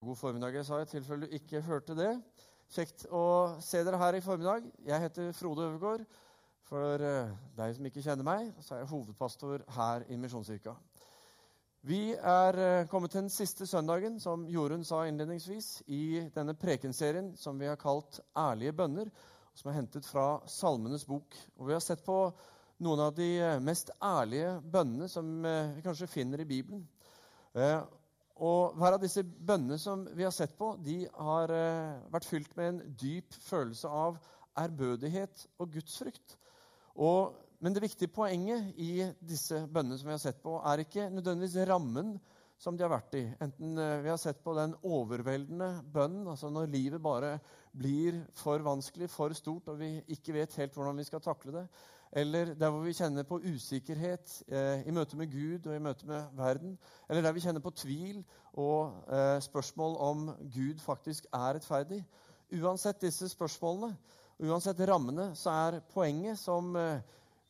God formiddag, jeg sa i tilfelle du ikke hørte det. Kjekt å se dere her i formiddag. Jeg heter Frode Øvergård. For eh, deg som ikke kjenner meg, så er jeg hovedpastor her i Misjonskirka. Vi er eh, kommet til den siste søndagen, som Jorunn sa innledningsvis, i denne prekenserien som vi har kalt 'Ærlige bønner', som er hentet fra Salmenes bok. Og Vi har sett på noen av de eh, mest ærlige bønnene som vi kanskje finner i Bibelen. Og Hver av disse bønnene som vi har sett på, de har eh, vært fylt med en dyp følelse av ærbødighet og gudsfrykt. Og, men det viktige poenget i disse bønnene som vi har sett på, er ikke nødvendigvis rammen som de har vært i. Enten eh, vi har sett på den overveldende bønnen, altså når livet bare blir for vanskelig, for stort, og vi ikke vet helt hvordan vi skal takle det, eller der hvor vi kjenner på usikkerhet eh, i møte med Gud og i møte med verden, eller der vi kjenner på tvil og eh, spørsmål om Gud faktisk er rettferdig. Uansett disse spørsmålene, uansett rammene, så er poenget som eh,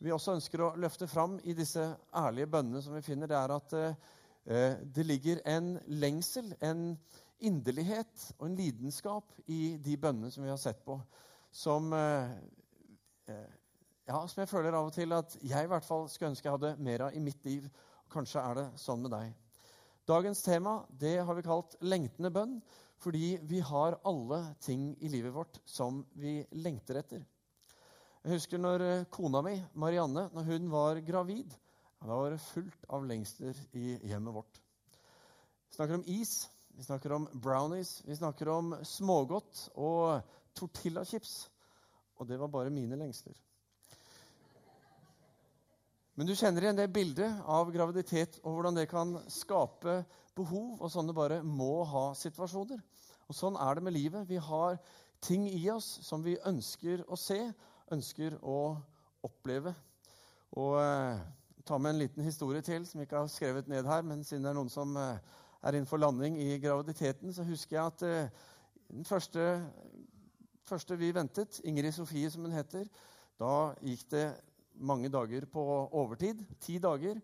vi også ønsker å løfte fram i disse ærlige bønnene som vi finner, det er at eh, det ligger en lengsel, en inderlighet og en lidenskap i de bønnene som vi har sett på, som eh, eh, ja, som jeg føler av og til at jeg i hvert fall skulle ønske jeg hadde mer av i mitt liv. Kanskje er det sånn med deg. Dagens tema det har vi kalt 'lengtende bønn', fordi vi har alle ting i livet vårt som vi lengter etter. Jeg husker når eh, kona mi, Marianne, når hun var gravid. Da var det fullt av lengsler i hjemmet vårt. Vi snakker om is, vi snakker om brownies, vi snakker om smågodt og tortillachips. Og det var bare mine lengsler. Men du kjenner igjen det bildet av graviditet og hvordan det kan skape behov, og sånne bare må ha-situasjoner. Og Sånn er det med livet. Vi har ting i oss som vi ønsker å se, ønsker å oppleve. Og eh, ta med en liten historie til som ikke har skrevet ned her, men siden det er noen som eh, er innenfor landing i graviditeten, så husker jeg at eh, den første, første vi ventet, Ingrid Sofie som hun heter, da gikk det mange dager på overtid. Ti dager.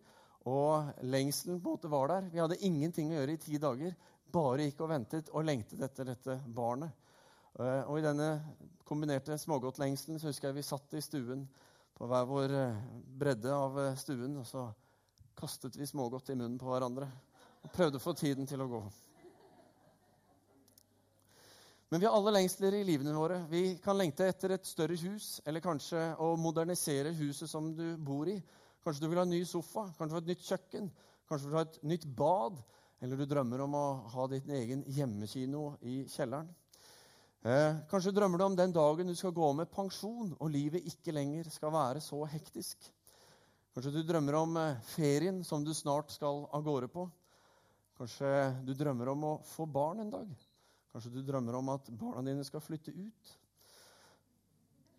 Og lengselen på en måte var der. Vi hadde ingenting å gjøre i ti dager. Bare gikk og ventet og lengtet etter dette barnet. Eh, og i denne kombinerte smågodtlengselen så husker jeg vi satt i stuen på hver vår eh, bredde av eh, stuen, og så kastet vi smågodt i munnen på hverandre og prøvde å få tiden til å gå. Men vi har alle lengsler i livene våre. Vi kan lengte etter et større hus, eller kanskje å modernisere huset som du bor i. Kanskje du vil ha en ny sofa, kanskje du vil ha et nytt kjøkken, kanskje du vil ha et nytt bad. Eller du drømmer om å ha din egen hjemmekino i kjelleren. Eh, kanskje drømmer du om den dagen du skal gå med pensjon, og livet ikke lenger skal være så hektisk. Kanskje du drømmer om eh, ferien som du snart skal av gårde på. Kanskje du drømmer om å få barn en dag. Kanskje du drømmer om at barna dine skal flytte ut.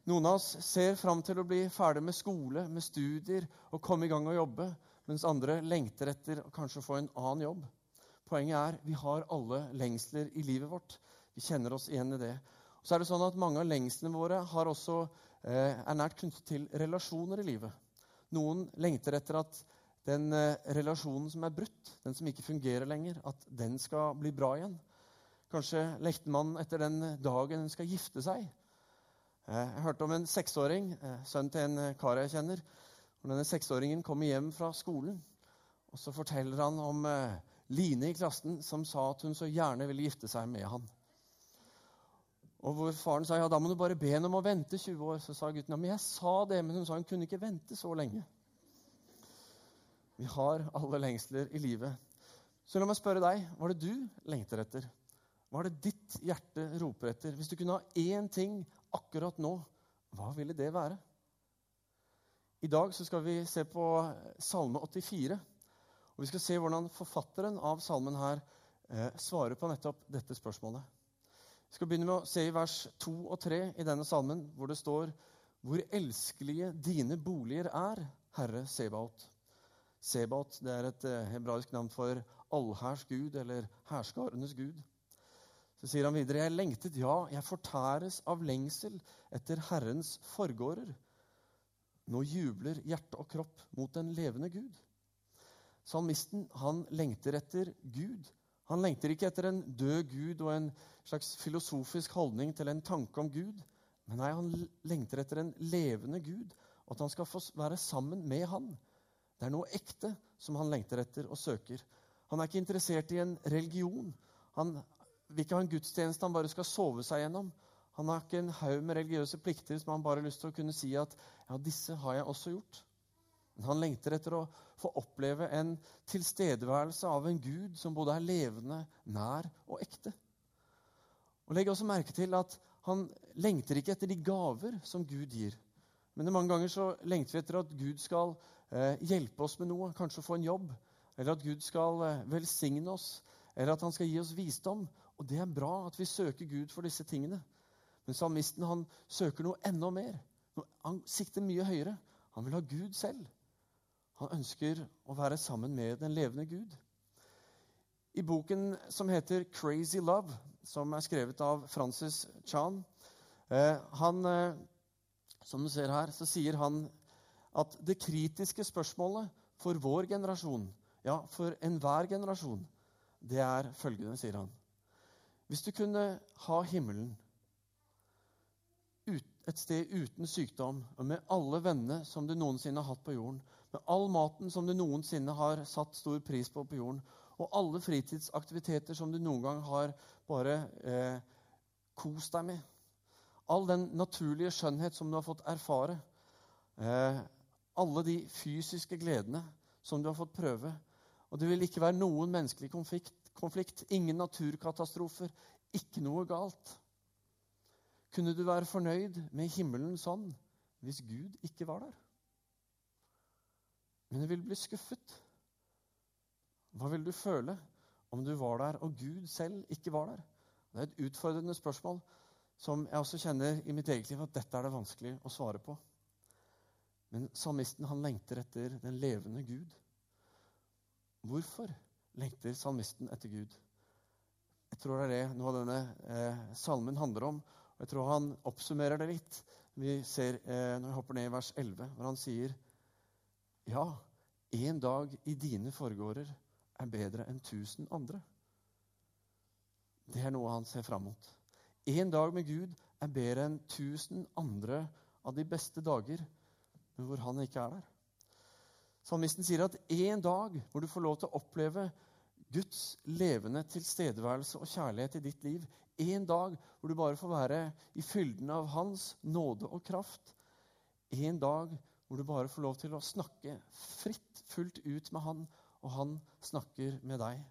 Noen av oss ser fram til å bli ferdig med skole, med studier og komme i gang og jobbe, mens andre lengter etter å kanskje få en annen jobb. Poenget er vi har alle lengsler i livet vårt. Vi kjenner oss igjen i det. Og så er det sånn at Mange av lengslene våre også, eh, er nært knyttet til relasjoner i livet. Noen lengter etter at den eh, relasjonen som er brutt, den som ikke fungerer lenger, at den skal bli bra igjen. Kanskje lekter man etter den dagen hun skal gifte seg. Eh, jeg hørte om en seksåring, eh, sønn til en kar jeg kjenner. og Denne seksåringen kommer hjem fra skolen, og så forteller han om eh, Line i klassen som sa at hun så gjerne ville gifte seg med han. Og hvor Faren sa ja, da må du bare be henne om å vente 20 år. Så sa gutten ja, men jeg sa det, men hun sa hun kunne ikke vente så lenge. Vi har alle lengsler i livet. Så la meg spørre deg hva er det du lengter etter? Hva er det ditt hjerte roper etter? Hvis du kunne ha én ting akkurat nå, hva ville det være? I dag skal vi se på Salme 84. Og Vi skal se hvordan forfatteren av salmen her eh, svarer på nettopp dette spørsmålet. Vi skal begynne med å se i vers 2 og 3 i denne salmen, hvor det står Hvor elskelige dine boliger er, Herre Sebaot. Sebaot det er et eh, hebraisk navn for allhærs gud, eller hærskarenes gud. Så sier han videre, jeg lengtet, ja, jeg fortæres av lengsel etter Herrens forgårder. Nå jubler hjerte og kropp mot den levende Gud. Salmisten han lengter etter Gud. Han lengter ikke etter en død Gud og en slags filosofisk holdning til en tanke om Gud. Men nei, han lengter etter en levende Gud, og at han skal få være sammen med han. Det er noe ekte som han lengter etter og søker. Han er ikke interessert i en religion. Han vil ikke ha en gudstjeneste han bare skal sove seg gjennom. Han har ikke en haug med religiøse plikter som han bare har lyst til å kunne si at ja, disse har jeg også gjort. Men han lengter etter å få oppleve en tilstedeværelse av en Gud som både er levende, nær og ekte. Og Legg også merke til at han lengter ikke etter de gaver som Gud gir. Men mange ganger så lengter vi etter at Gud skal eh, hjelpe oss med noe, kanskje få en jobb. Eller at Gud skal eh, velsigne oss, eller at han skal gi oss visdom. Og det er bra at vi søker Gud for disse tingene. Men salmisten han søker noe enda mer. Han sikter mye høyere. Han vil ha Gud selv. Han ønsker å være sammen med den levende Gud. I boken som heter 'Crazy Love', som er skrevet av Francis Chan eh, han, eh, Som du ser her, så sier han at det kritiske spørsmålet for vår generasjon, ja, for enhver generasjon, det er følgende, sier han. Hvis du kunne ha himmelen et sted uten sykdom, og med alle vennene som du noensinne har hatt på jorden, all maten som du noensinne har satt stor pris på på jorden, og alle fritidsaktiviteter som du noen gang har bare eh, kost deg med. All den naturlige skjønnhet som du har fått erfare. Eh, alle de fysiske gledene som du har fått prøve. Og det vil ikke være noen menneskelig konflikt, konflikt ingen naturkatastrofer, ikke noe galt. Kunne du være fornøyd med himmelen sånn hvis Gud ikke var der? Men du vil bli skuffet. Hva vil du føle om du var der og Gud selv ikke var der? Det er et utfordrende spørsmål som jeg også kjenner i mitt eget liv at dette er det vanskelig å svare på. Men salmisten han lengter etter den levende Gud. Hvorfor lengter salmisten etter Gud? Jeg tror det er det noe av denne eh, salmen handler om. og Jeg tror han oppsummerer det litt. Vi ser eh, når vi hopper ned i vers 11, hvor han sier Ja, en dag i dine forgårder er bedre enn tusen andre. Det er noe han ser fram mot. En dag med Gud er bedre enn tusen andre av de beste dager, men hvor han ikke er der. Salmisten sier at en dag hvor du får lov til å oppleve Guds levende tilstedeværelse og kjærlighet i ditt liv, en dag hvor du bare får være i fylden av Hans nåde og kraft, en dag hvor du bare får lov til å snakke fritt, fullt ut med Han og han snakker med deg.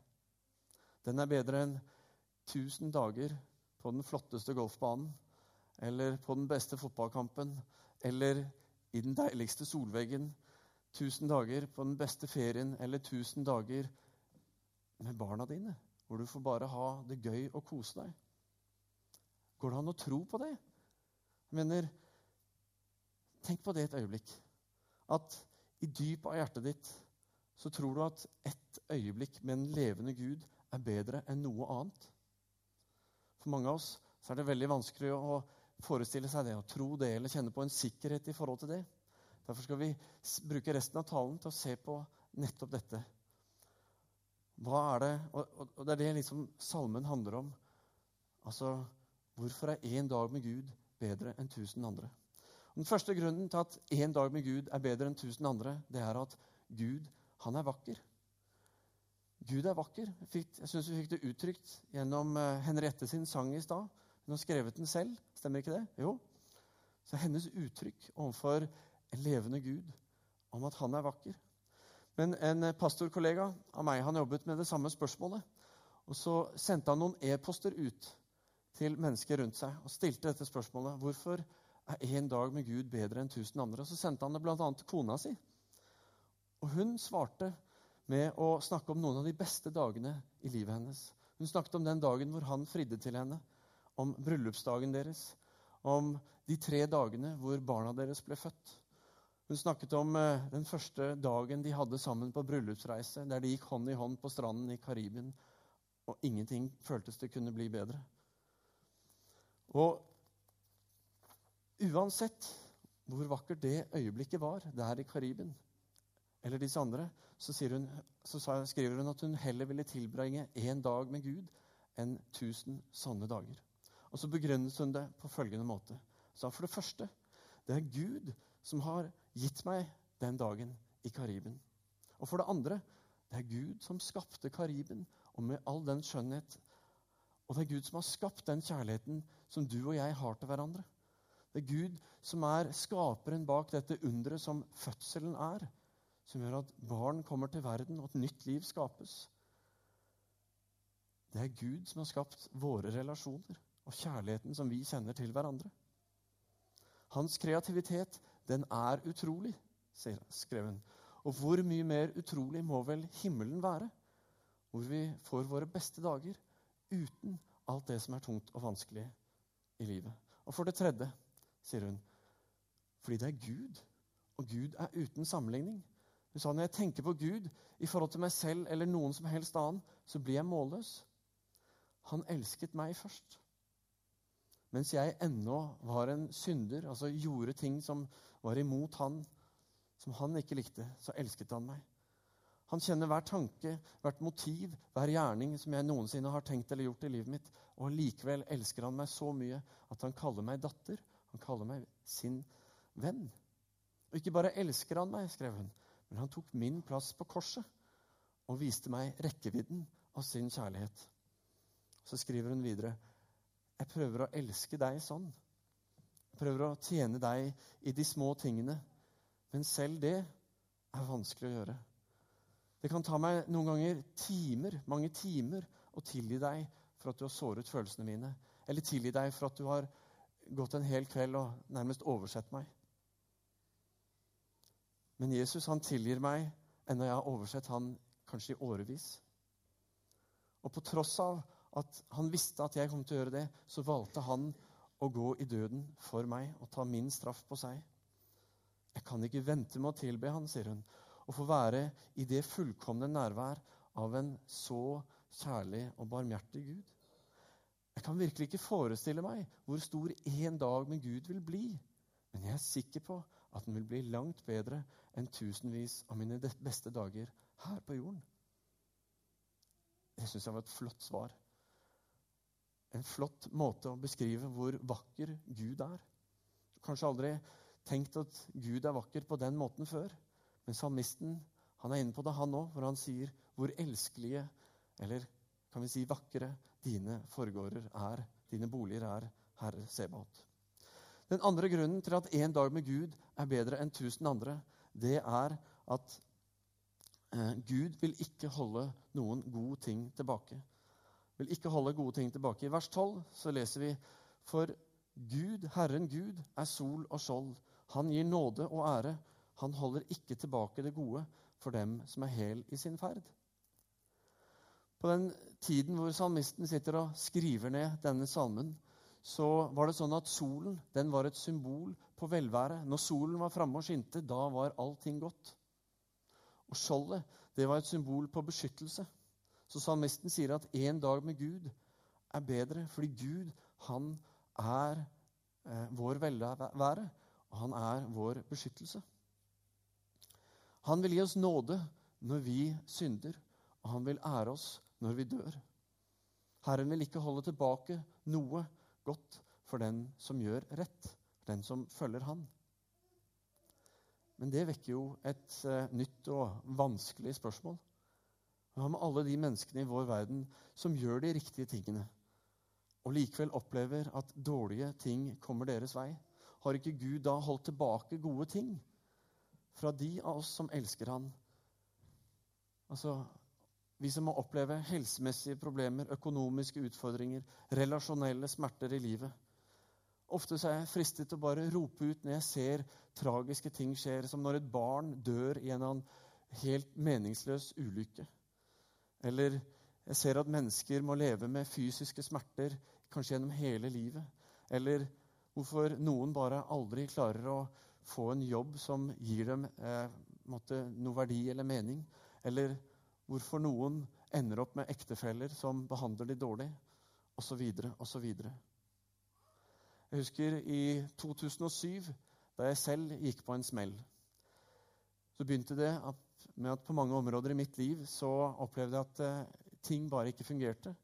Den er bedre enn 1000 dager på den flotteste golfbanen eller på den beste fotballkampen eller i den deiligste solveggen. 1000 dager på den beste ferien eller 1000 dager med barna dine, hvor du får bare ha det gøy og kose deg. Går det an å tro på det? Jeg mener, Tenk på det et øyeblikk. At i dypet av hjertet ditt så tror du at ett øyeblikk med en levende Gud er bedre enn noe annet. For mange av oss så er det veldig vanskelig å forestille seg det, å tro det eller kjenne på en sikkerhet i forhold til det. Derfor skal vi bruke resten av talen til å se på nettopp dette. Hva er det, Og det er det liksom salmen handler om. Altså, Hvorfor er én dag med Gud bedre enn tusen andre? Den første grunnen til at én dag med Gud er bedre enn tusen andre, det er at Gud han er vakker. Gud er vakker. Jeg, fikk, syns vi fikk det uttrykt gjennom uh, Henriette sin sang i stad. Hun har skrevet den selv. Stemmer ikke det? Jo. Så hennes uttrykk overfor en levende Gud om at han er vakker. Men en pastorkollega av meg han jobbet med det samme spørsmålet. Og så sendte han noen e-poster ut til mennesker rundt seg og stilte dette spørsmålet. Hvorfor er én dag med Gud bedre enn tusen andre? Og så sendte han det bl.a. til kona si. Og hun svarte med å snakke om noen av de beste dagene i livet hennes. Hun snakket om den dagen hvor han fridde til henne, om bryllupsdagen deres, om de tre dagene hvor barna deres ble født. Hun snakket om eh, den første dagen de hadde sammen på bryllupsreise, der de gikk hånd i hånd på stranden i Karibien, og ingenting føltes det kunne bli bedre. Og uansett hvor vakkert det øyeblikket var der i Karibien, eller disse andre, så, hun, så, skriver hun at hun heller ville tilbringe én dag med Gud enn tusen sånne dager. Og så begrunnet hun det på følgende måte. Så for det første, det er Gud som har gitt meg den dagen i Kariben. Og for det andre, det er Gud som skapte Kariben, og med all den skjønnhet. Og det er Gud som har skapt den kjærligheten som du og jeg har til hverandre. Det er Gud som er skaperen bak dette underet som fødselen er, som gjør at barn kommer til verden, og et nytt liv skapes. Det er Gud som har skapt våre relasjoner og kjærligheten som vi kjenner til hverandre. Hans kreativitet, den er utrolig, skrev hun. Og hvor mye mer utrolig må vel himmelen være, hvor vi får våre beste dager uten alt det som er tungt og vanskelig i livet. Og for det tredje, sier hun, fordi det er Gud, og Gud er uten sammenligning. Hun sa når jeg tenker på Gud i forhold til meg selv eller noen som helst annen, så blir jeg målløs. Han elsket meg først. Mens jeg ennå var en synder, altså gjorde ting som var imot han, som han ikke likte, så elsket han meg. Han kjenner hver tanke, hvert motiv, hver gjerning som jeg noensinne har tenkt eller gjort i livet mitt. Og likevel elsker han meg så mye at han kaller meg datter. Han kaller meg sin venn. Og ikke bare elsker han meg, skrev hun, men han tok min plass på korset og viste meg rekkevidden av sin kjærlighet. Så skriver hun videre jeg prøver å elske deg sånn. Jeg prøver å tjene deg i de små tingene men selv det er vanskelig å gjøre. Det kan ta meg noen ganger timer, mange timer å tilgi deg for at du har såret følelsene mine. Eller tilgi deg for at du har gått en hel kveld og nærmest oversett meg. Men Jesus han tilgir meg enda jeg har oversett han kanskje i årevis. Og på tross av at han visste at jeg kom til å gjøre det, så valgte han å gå i døden for meg og ta min straff på seg. Jeg kan ikke vente med å tilbe han, sier hun, og få være i det fullkomne nærvær av en så kjærlig og barmhjertig Gud. Jeg kan virkelig ikke forestille meg hvor stor en dag med Gud vil bli, men jeg er sikker på at den vil bli langt bedre enn tusenvis av mine beste dager her på jorden. Det syns jeg var et flott svar. En flott måte å beskrive hvor vakker Gud er. Kanskje aldri tenkt at Gud er vakker på den måten før. Men salmisten han er inne på det, han òg, hvor han sier hvor elskelige, eller kan vi si vakre, dine forgårder er, dine boliger er, Herre Sebaot. Den andre grunnen til at én dag med Gud er bedre enn tusen andre, det er at eh, Gud vil ikke holde noen gode ting tilbake. Vil ikke holde gode ting tilbake. I vers 12 så leser vi For Gud, Herren Gud, er sol og skjold. Han gir nåde og ære. Han holder ikke tilbake det gode for dem som er hel i sin ferd. På den tiden hvor salmisten sitter og skriver ned denne salmen, så var det sånn at solen den var et symbol på velvære. Når solen var framme og skinte, da var allting godt. Og skjoldet det var et symbol på beskyttelse. Så salmisten sier at en dag med Gud er bedre, fordi Gud, han er eh, vår velvære og han er vår beskyttelse. Han vil gi oss nåde når vi synder, og han vil ære oss når vi dør. Herren vil ikke holde tilbake noe godt for den som gjør rett, den som følger Han. Men det vekker jo et uh, nytt og vanskelig spørsmål. Hva med alle de menneskene i vår verden som gjør de riktige tingene, og likevel opplever at dårlige ting kommer deres vei? Har ikke Gud da holdt tilbake gode ting fra de av oss som elsker Han? Altså, vi som må oppleve helsemessige problemer, økonomiske utfordringer, relasjonelle smerter i livet. Ofte så er jeg fristet til å bare rope ut når jeg ser tragiske ting skjer, som når et barn dør i en helt meningsløs ulykke. Eller jeg ser at mennesker må leve med fysiske smerter kanskje gjennom hele livet. Eller Hvorfor noen bare aldri klarer å få en jobb som gir dem eh, noe verdi eller mening. Eller hvorfor noen ender opp med ektefeller som behandler de dårlig, osv. osv. Jeg husker i 2007, da jeg selv gikk på en smell. så begynte det med at på mange områder i mitt liv så opplevde jeg at eh, ting bare ikke fungerte.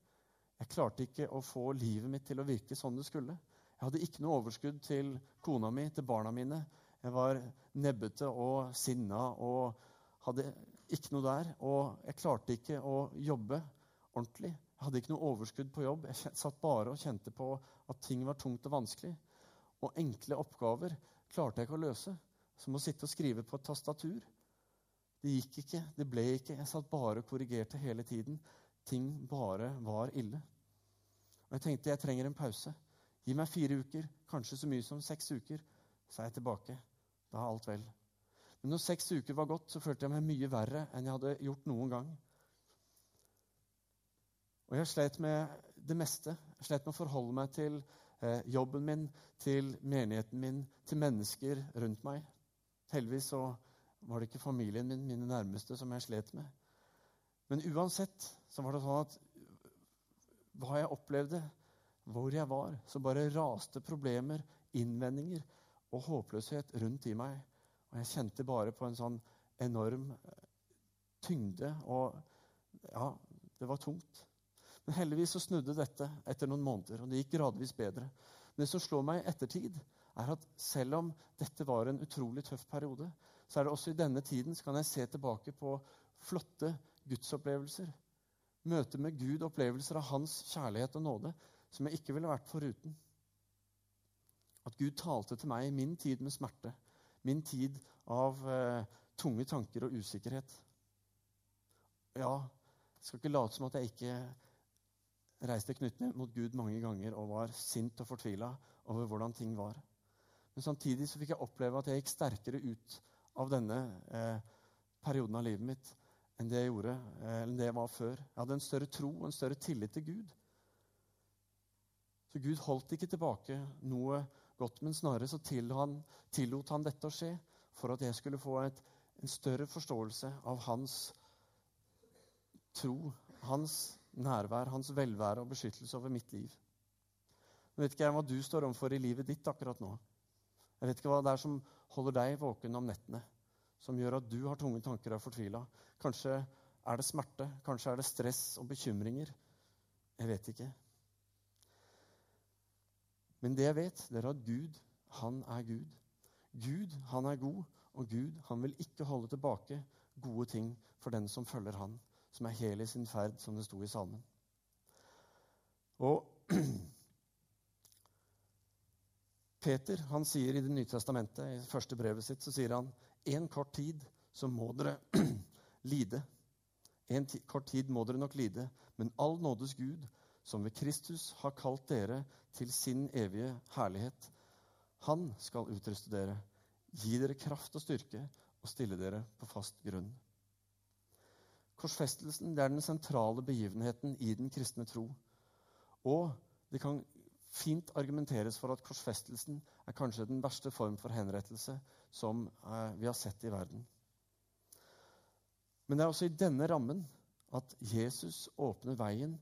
Jeg klarte ikke å få livet mitt til å virke sånn det skulle. Jeg hadde ikke noe overskudd til kona mi, til barna mine. Jeg var nebbete og sinna og hadde ikke noe der. Og jeg klarte ikke å jobbe ordentlig. Jeg hadde ikke noe overskudd på jobb. Jeg satt bare og kjente på at ting var tungt og vanskelig. Og enkle oppgaver klarte jeg ikke å løse. Som å sitte og skrive på et tastatur. Det gikk ikke, det ble ikke. Jeg satt bare og korrigerte hele tiden. Ting bare var ille. Og jeg tenkte jeg trenger en pause. Gi meg fire uker, kanskje så mye som seks uker, så er jeg tilbake. Da er alt vel. Men når seks uker var gått, så følte jeg meg mye verre enn jeg hadde gjort noen gang. Og jeg slet med det meste. Jeg slet med å forholde meg til eh, jobben min, til menigheten min, til mennesker rundt meg. Heldigvis så var det ikke familien min, mine nærmeste, som jeg slet med. Men uansett så var det sånn at hva jeg opplevde, hvor jeg var, så bare raste problemer, innvendinger og håpløshet rundt i meg. Og jeg kjente bare på en sånn enorm eh, tyngde, og ja, det var tungt. Men heldigvis så snudde dette etter noen måneder, og det gikk gradvis bedre. Men det som slår meg i ettertid, er at selv om dette var en utrolig tøff periode, så er det også i denne tiden så kan jeg se tilbake på flotte gudsopplevelser. Møte med Gud, opplevelser av hans kjærlighet og nåde som jeg ikke ville vært foruten. At Gud talte til meg i min tid med smerte, min tid av eh, tunge tanker og usikkerhet. Ja, jeg skal ikke late som at jeg ikke reiste knyttene mot Gud mange ganger og var sint og fortvila over hvordan ting var. Men samtidig så fikk jeg oppleve at jeg gikk sterkere ut av denne eh, perioden av livet mitt enn det jeg gjorde, eh, enn det jeg var før. Jeg hadde en større tro og en større tillit til Gud. Så Gud holdt ikke tilbake noe godt, men snarere så han, tillot han dette å skje for at jeg skulle få et, en større forståelse av hans tro, hans nærvær, hans velvære og beskyttelse over mitt liv. Jeg vet ikke hva du står overfor i livet ditt akkurat nå. Jeg vet ikke hva det er som holder deg våken om nettene, som gjør at du har tunge tanker og er fortvila. Kanskje er det smerte, kanskje er det stress og bekymringer. Jeg vet ikke. Men det jeg vet, det er at Gud, han er Gud. Gud, han er god, og Gud, han vil ikke holde tilbake gode ting for den som følger han som er hel i sin ferd, som det sto i salmen. Og Peter han sier i Det nye testamentet, i første brevet sitt, så sier han en kort tid så må dere lide. En kort tid må dere nok lide, men all nådes Gud, som ved Kristus har kalt dere til sin evige herlighet, han skal utruste dere, gi dere kraft og styrke og stille dere på fast grunn. Korsfestelsen er den sentrale begivenheten i den kristne tro. Og det kan fint argumenteres for at korsfestelsen er kanskje den verste form for henrettelse som eh, vi har sett i verden. Men det er også i denne rammen at Jesus åpner veien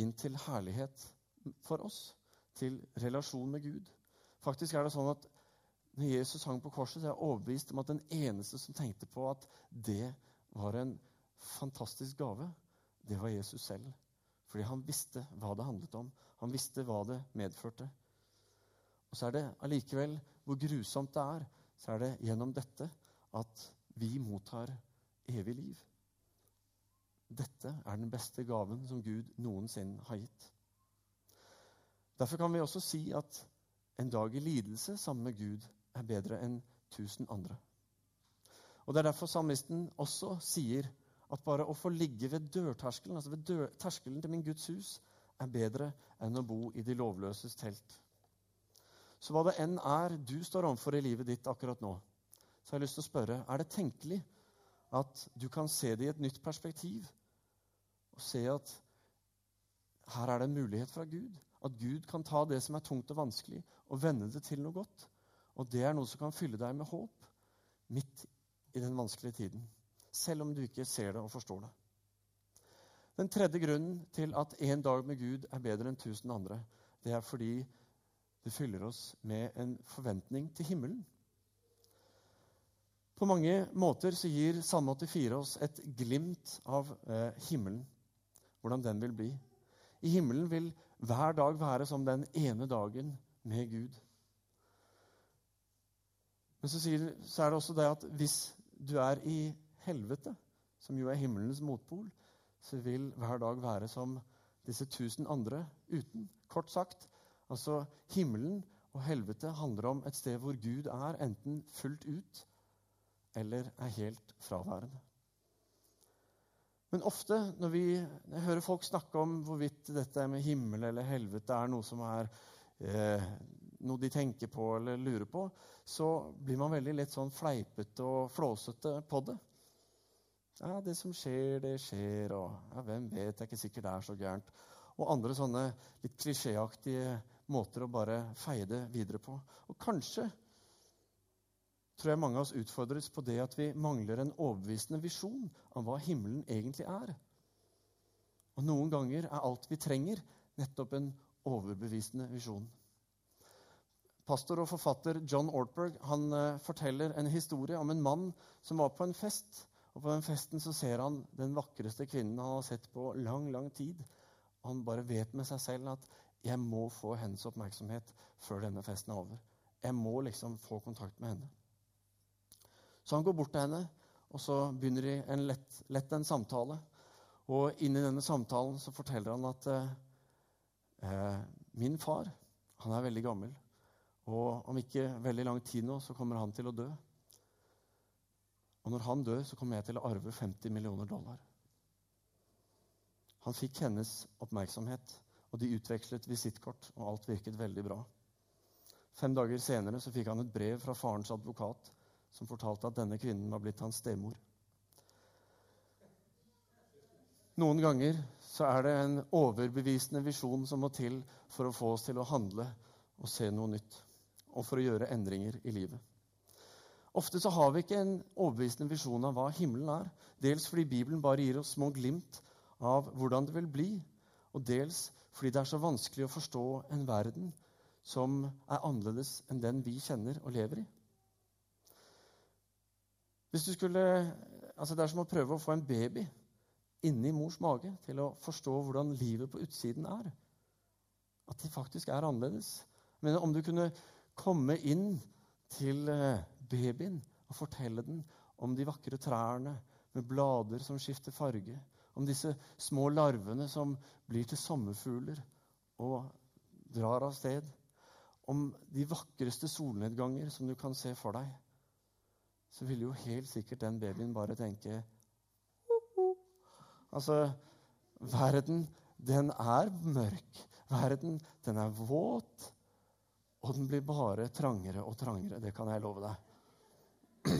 inn til herlighet for oss, til relasjon med Gud. Faktisk er det sånn at når Jesus hang på korset, så er jeg overbevist om at den eneste som tenkte på at det var en fantastisk gave, det var Jesus selv. Fordi han visste hva det handlet om. Han visste hva det medførte. Og så er det allikevel, hvor grusomt det er, så er det gjennom dette at vi mottar evig liv. Dette er den beste gaven som Gud noensinne har gitt. Derfor kan vi også si at en dag i lidelse sammen med Gud er bedre enn tusen andre. Og Det er derfor salmisten også sier at bare å få ligge ved dørterskelen, altså ved dør, terskelen til min Guds hus, er bedre enn å bo i de lovløses telt. Så hva det enn er du står overfor i livet ditt akkurat nå, så har jeg lyst til å spørre er det tenkelig at du kan se det i et nytt perspektiv og se at her er det en mulighet fra Gud. At Gud kan ta det som er tungt og vanskelig, og vende det til noe godt. Og det er noe som kan fylle deg med håp midt i den vanskelige tiden selv om du ikke ser det og forstår det. Den tredje grunnen til at en dag med Gud er bedre enn tusen andre, det er fordi det fyller oss med en forventning til himmelen. På mange måter så gir Salme 84 oss et glimt av eh, himmelen, hvordan den vil bli. I himmelen vil hver dag være som den ene dagen med Gud. Men så, sier, så, er det også det at hvis du er i helvete, som jo er himmelens motpol, så vil hver dag være som disse tusen andre uten. Kort sagt, altså himmelen og helvete handler om et sted hvor Gud er, enten fullt ut eller er helt fraværende. Men ofte når vi jeg hører folk snakke om hvorvidt dette med himmel eller helvete er noe som er eh, noe de tenker på eller lurer på, så blir man veldig litt sånn fleipete og flåsete på det. Ja, det som skjer, det skjer, og ja, hvem vet, det er ikke sikkert det er så gærent. Og andre sånne litt klisjéaktige måter å bare feie det videre på. Og kanskje tror jeg mange av oss utfordres på det at vi mangler en overbevisende visjon av hva himmelen egentlig er. Og noen ganger er alt vi trenger, nettopp en overbevisende visjon. Pastor og forfatter John Ortberg han uh, forteller en historie om en mann som var på en fest. og På den festen så ser han den vakreste kvinnen han har sett på lang lang tid. Og han bare vet med seg selv at 'jeg må få hennes oppmerksomhet før denne festen er over'. Jeg må liksom få kontakt med henne. Så han går bort til henne, og så begynner de en lett, lett en samtale. Og inni denne samtalen så forteller han at eh, min far han er veldig gammel. Og om ikke veldig lang tid nå så kommer han til å dø. Og når han dør, så kommer jeg til å arve 50 millioner dollar. Han fikk hennes oppmerksomhet, og de utvekslet visittkort, og alt virket veldig bra. Fem dager senere så fikk han et brev fra farens advokat som fortalte at denne kvinnen var blitt hans stemor. Noen ganger så er det en overbevisende visjon som må til for å få oss til å handle og se noe nytt, og for å gjøre endringer i livet. Ofte så har vi ikke en overbevisende visjon av hva himmelen er. Dels fordi Bibelen bare gir oss små glimt av hvordan det vil bli, og dels fordi det er så vanskelig å forstå en verden som er annerledes enn den vi kjenner og lever i. Hvis du skulle, altså Det er som å prøve å få en baby inni mors mage til å forstå hvordan livet på utsiden er. At det faktisk er annerledes. Men om du kunne komme inn til eh, babyen og fortelle den om de vakre trærne med blader som skifter farge, om disse små larvene som blir til sommerfugler og drar av sted, om de vakreste solnedganger som du kan se for deg så ville jo helt sikkert den babyen bare tenke Altså, verden, den er mørk. Verden, den er våt. Og den blir bare trangere og trangere. Det kan jeg love deg.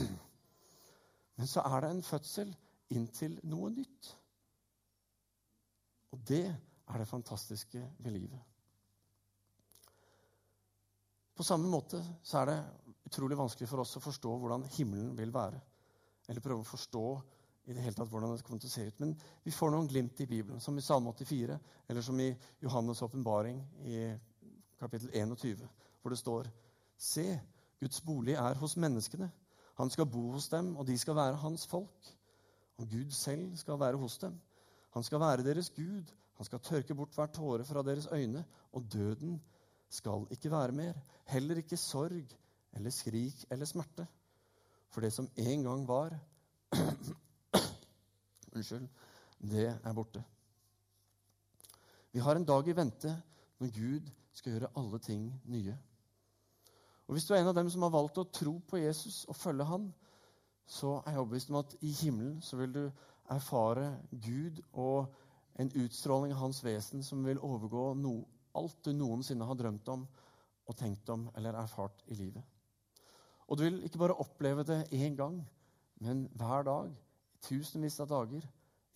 Men så er det en fødsel inn til noe nytt. Og det er det fantastiske ved livet. På samme måte så er det utrolig vanskelig for oss å forstå hvordan himmelen vil være. Eller prøve å forstå i det hele tatt hvordan det kommer til å se ut. Men vi får noen glimt i Bibelen, som i Salme 84, eller som i Johannes' åpenbaring i kapittel 21, hvor det står Se, Guds bolig er hos menneskene. Han skal bo hos dem, og de skal være hans folk. Og Gud selv skal være hos dem. Han skal være deres Gud. Han skal tørke bort hver tåre fra deres øyne, og døden skal ikke være mer. Heller ikke sorg eller skrik eller smerte. For det som en gang var Unnskyld. Det er borte. Vi har en dag i vente når Gud skal gjøre alle ting nye. Og Hvis du er en av dem som har valgt å tro på Jesus og følge han, så er jeg overbevist om at i himmelen så vil du erfare Gud og en utstråling av hans vesen som vil overgå no, alt du noensinne har drømt om og tenkt om eller erfart i livet. Og du vil ikke bare oppleve det én gang, men hver dag. Tusenvis av dager.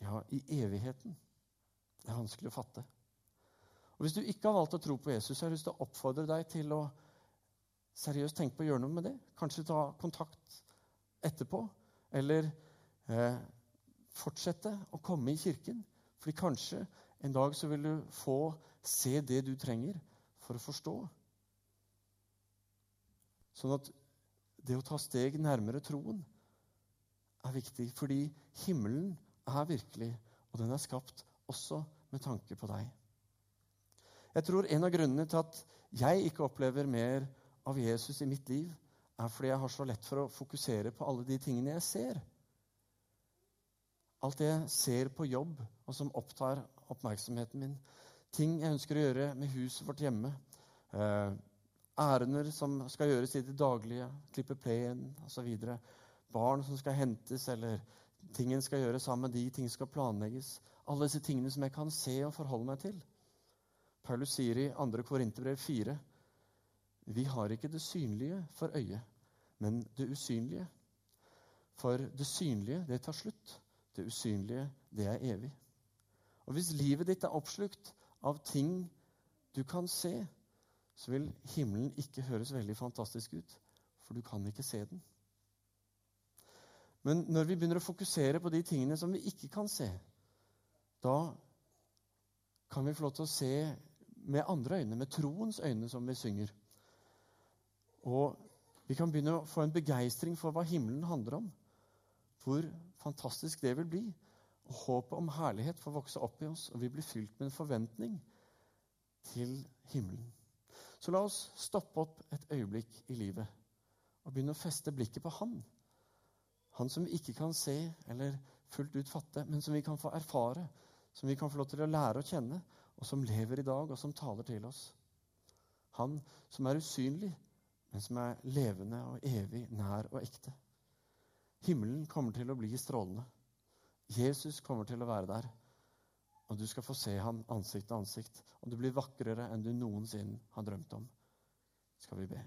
Ja, i evigheten. Det er vanskelig å fatte. Og Hvis du ikke har valgt å tro på Jesus, så har jeg lyst til å oppfordre deg til å seriøst tenke på å gjøre noe med det. Kanskje ta kontakt etterpå. Eller eh, fortsette å komme i kirken. Fordi kanskje en dag så vil du få se det du trenger for å forstå. Sånn at det å ta steg nærmere troen er viktig, fordi himmelen er virkelig, og den er skapt også med tanke på deg. Jeg tror en av grunnene til at jeg ikke opplever mer av Jesus i mitt liv, er fordi jeg har så lett for å fokusere på alle de tingene jeg ser. Alt det jeg ser på jobb, og som opptar oppmerksomheten min. Ting jeg ønsker å gjøre med huset vårt hjemme. Ærender som skal gjøres i det daglige. Klippe plenen osv. Barn som skal hentes, eller ting en skal gjøre sammen med de, ting skal planlegges. Alle disse tingene som jeg kan se og forholde meg til. Paulus sier i 2. Korinterbrev 4.: Vi har ikke det synlige for øyet, men det usynlige. For det synlige, det tar slutt. Det usynlige, det er evig. Og hvis livet ditt er oppslukt av ting du kan se, så vil himmelen ikke høres veldig fantastisk ut, for du kan ikke se den. Men når vi begynner å fokusere på de tingene som vi ikke kan se, da kan vi få lov til å se med andre øyne, med troens øyne, som vi synger. Og vi kan begynne å få en begeistring for hva himmelen handler om. Hvor fantastisk det vil bli. Og håpet om herlighet får vokse opp i oss, og vi blir fylt med en forventning til himmelen. Så la oss stoppe opp et øyeblikk i livet og begynne å feste blikket på Han. Han som vi ikke kan se eller fullt ut fatte, men som vi kan få erfare, som vi kan få lov til å lære å kjenne, og som lever i dag, og som taler til oss. Han som er usynlig, men som er levende og evig, nær og ekte. Himmelen kommer til å bli strålende. Jesus kommer til å være der. Og du skal få se ham ansikt til ansikt. Og du blir vakrere enn du noensinne har drømt om. Skal vi be.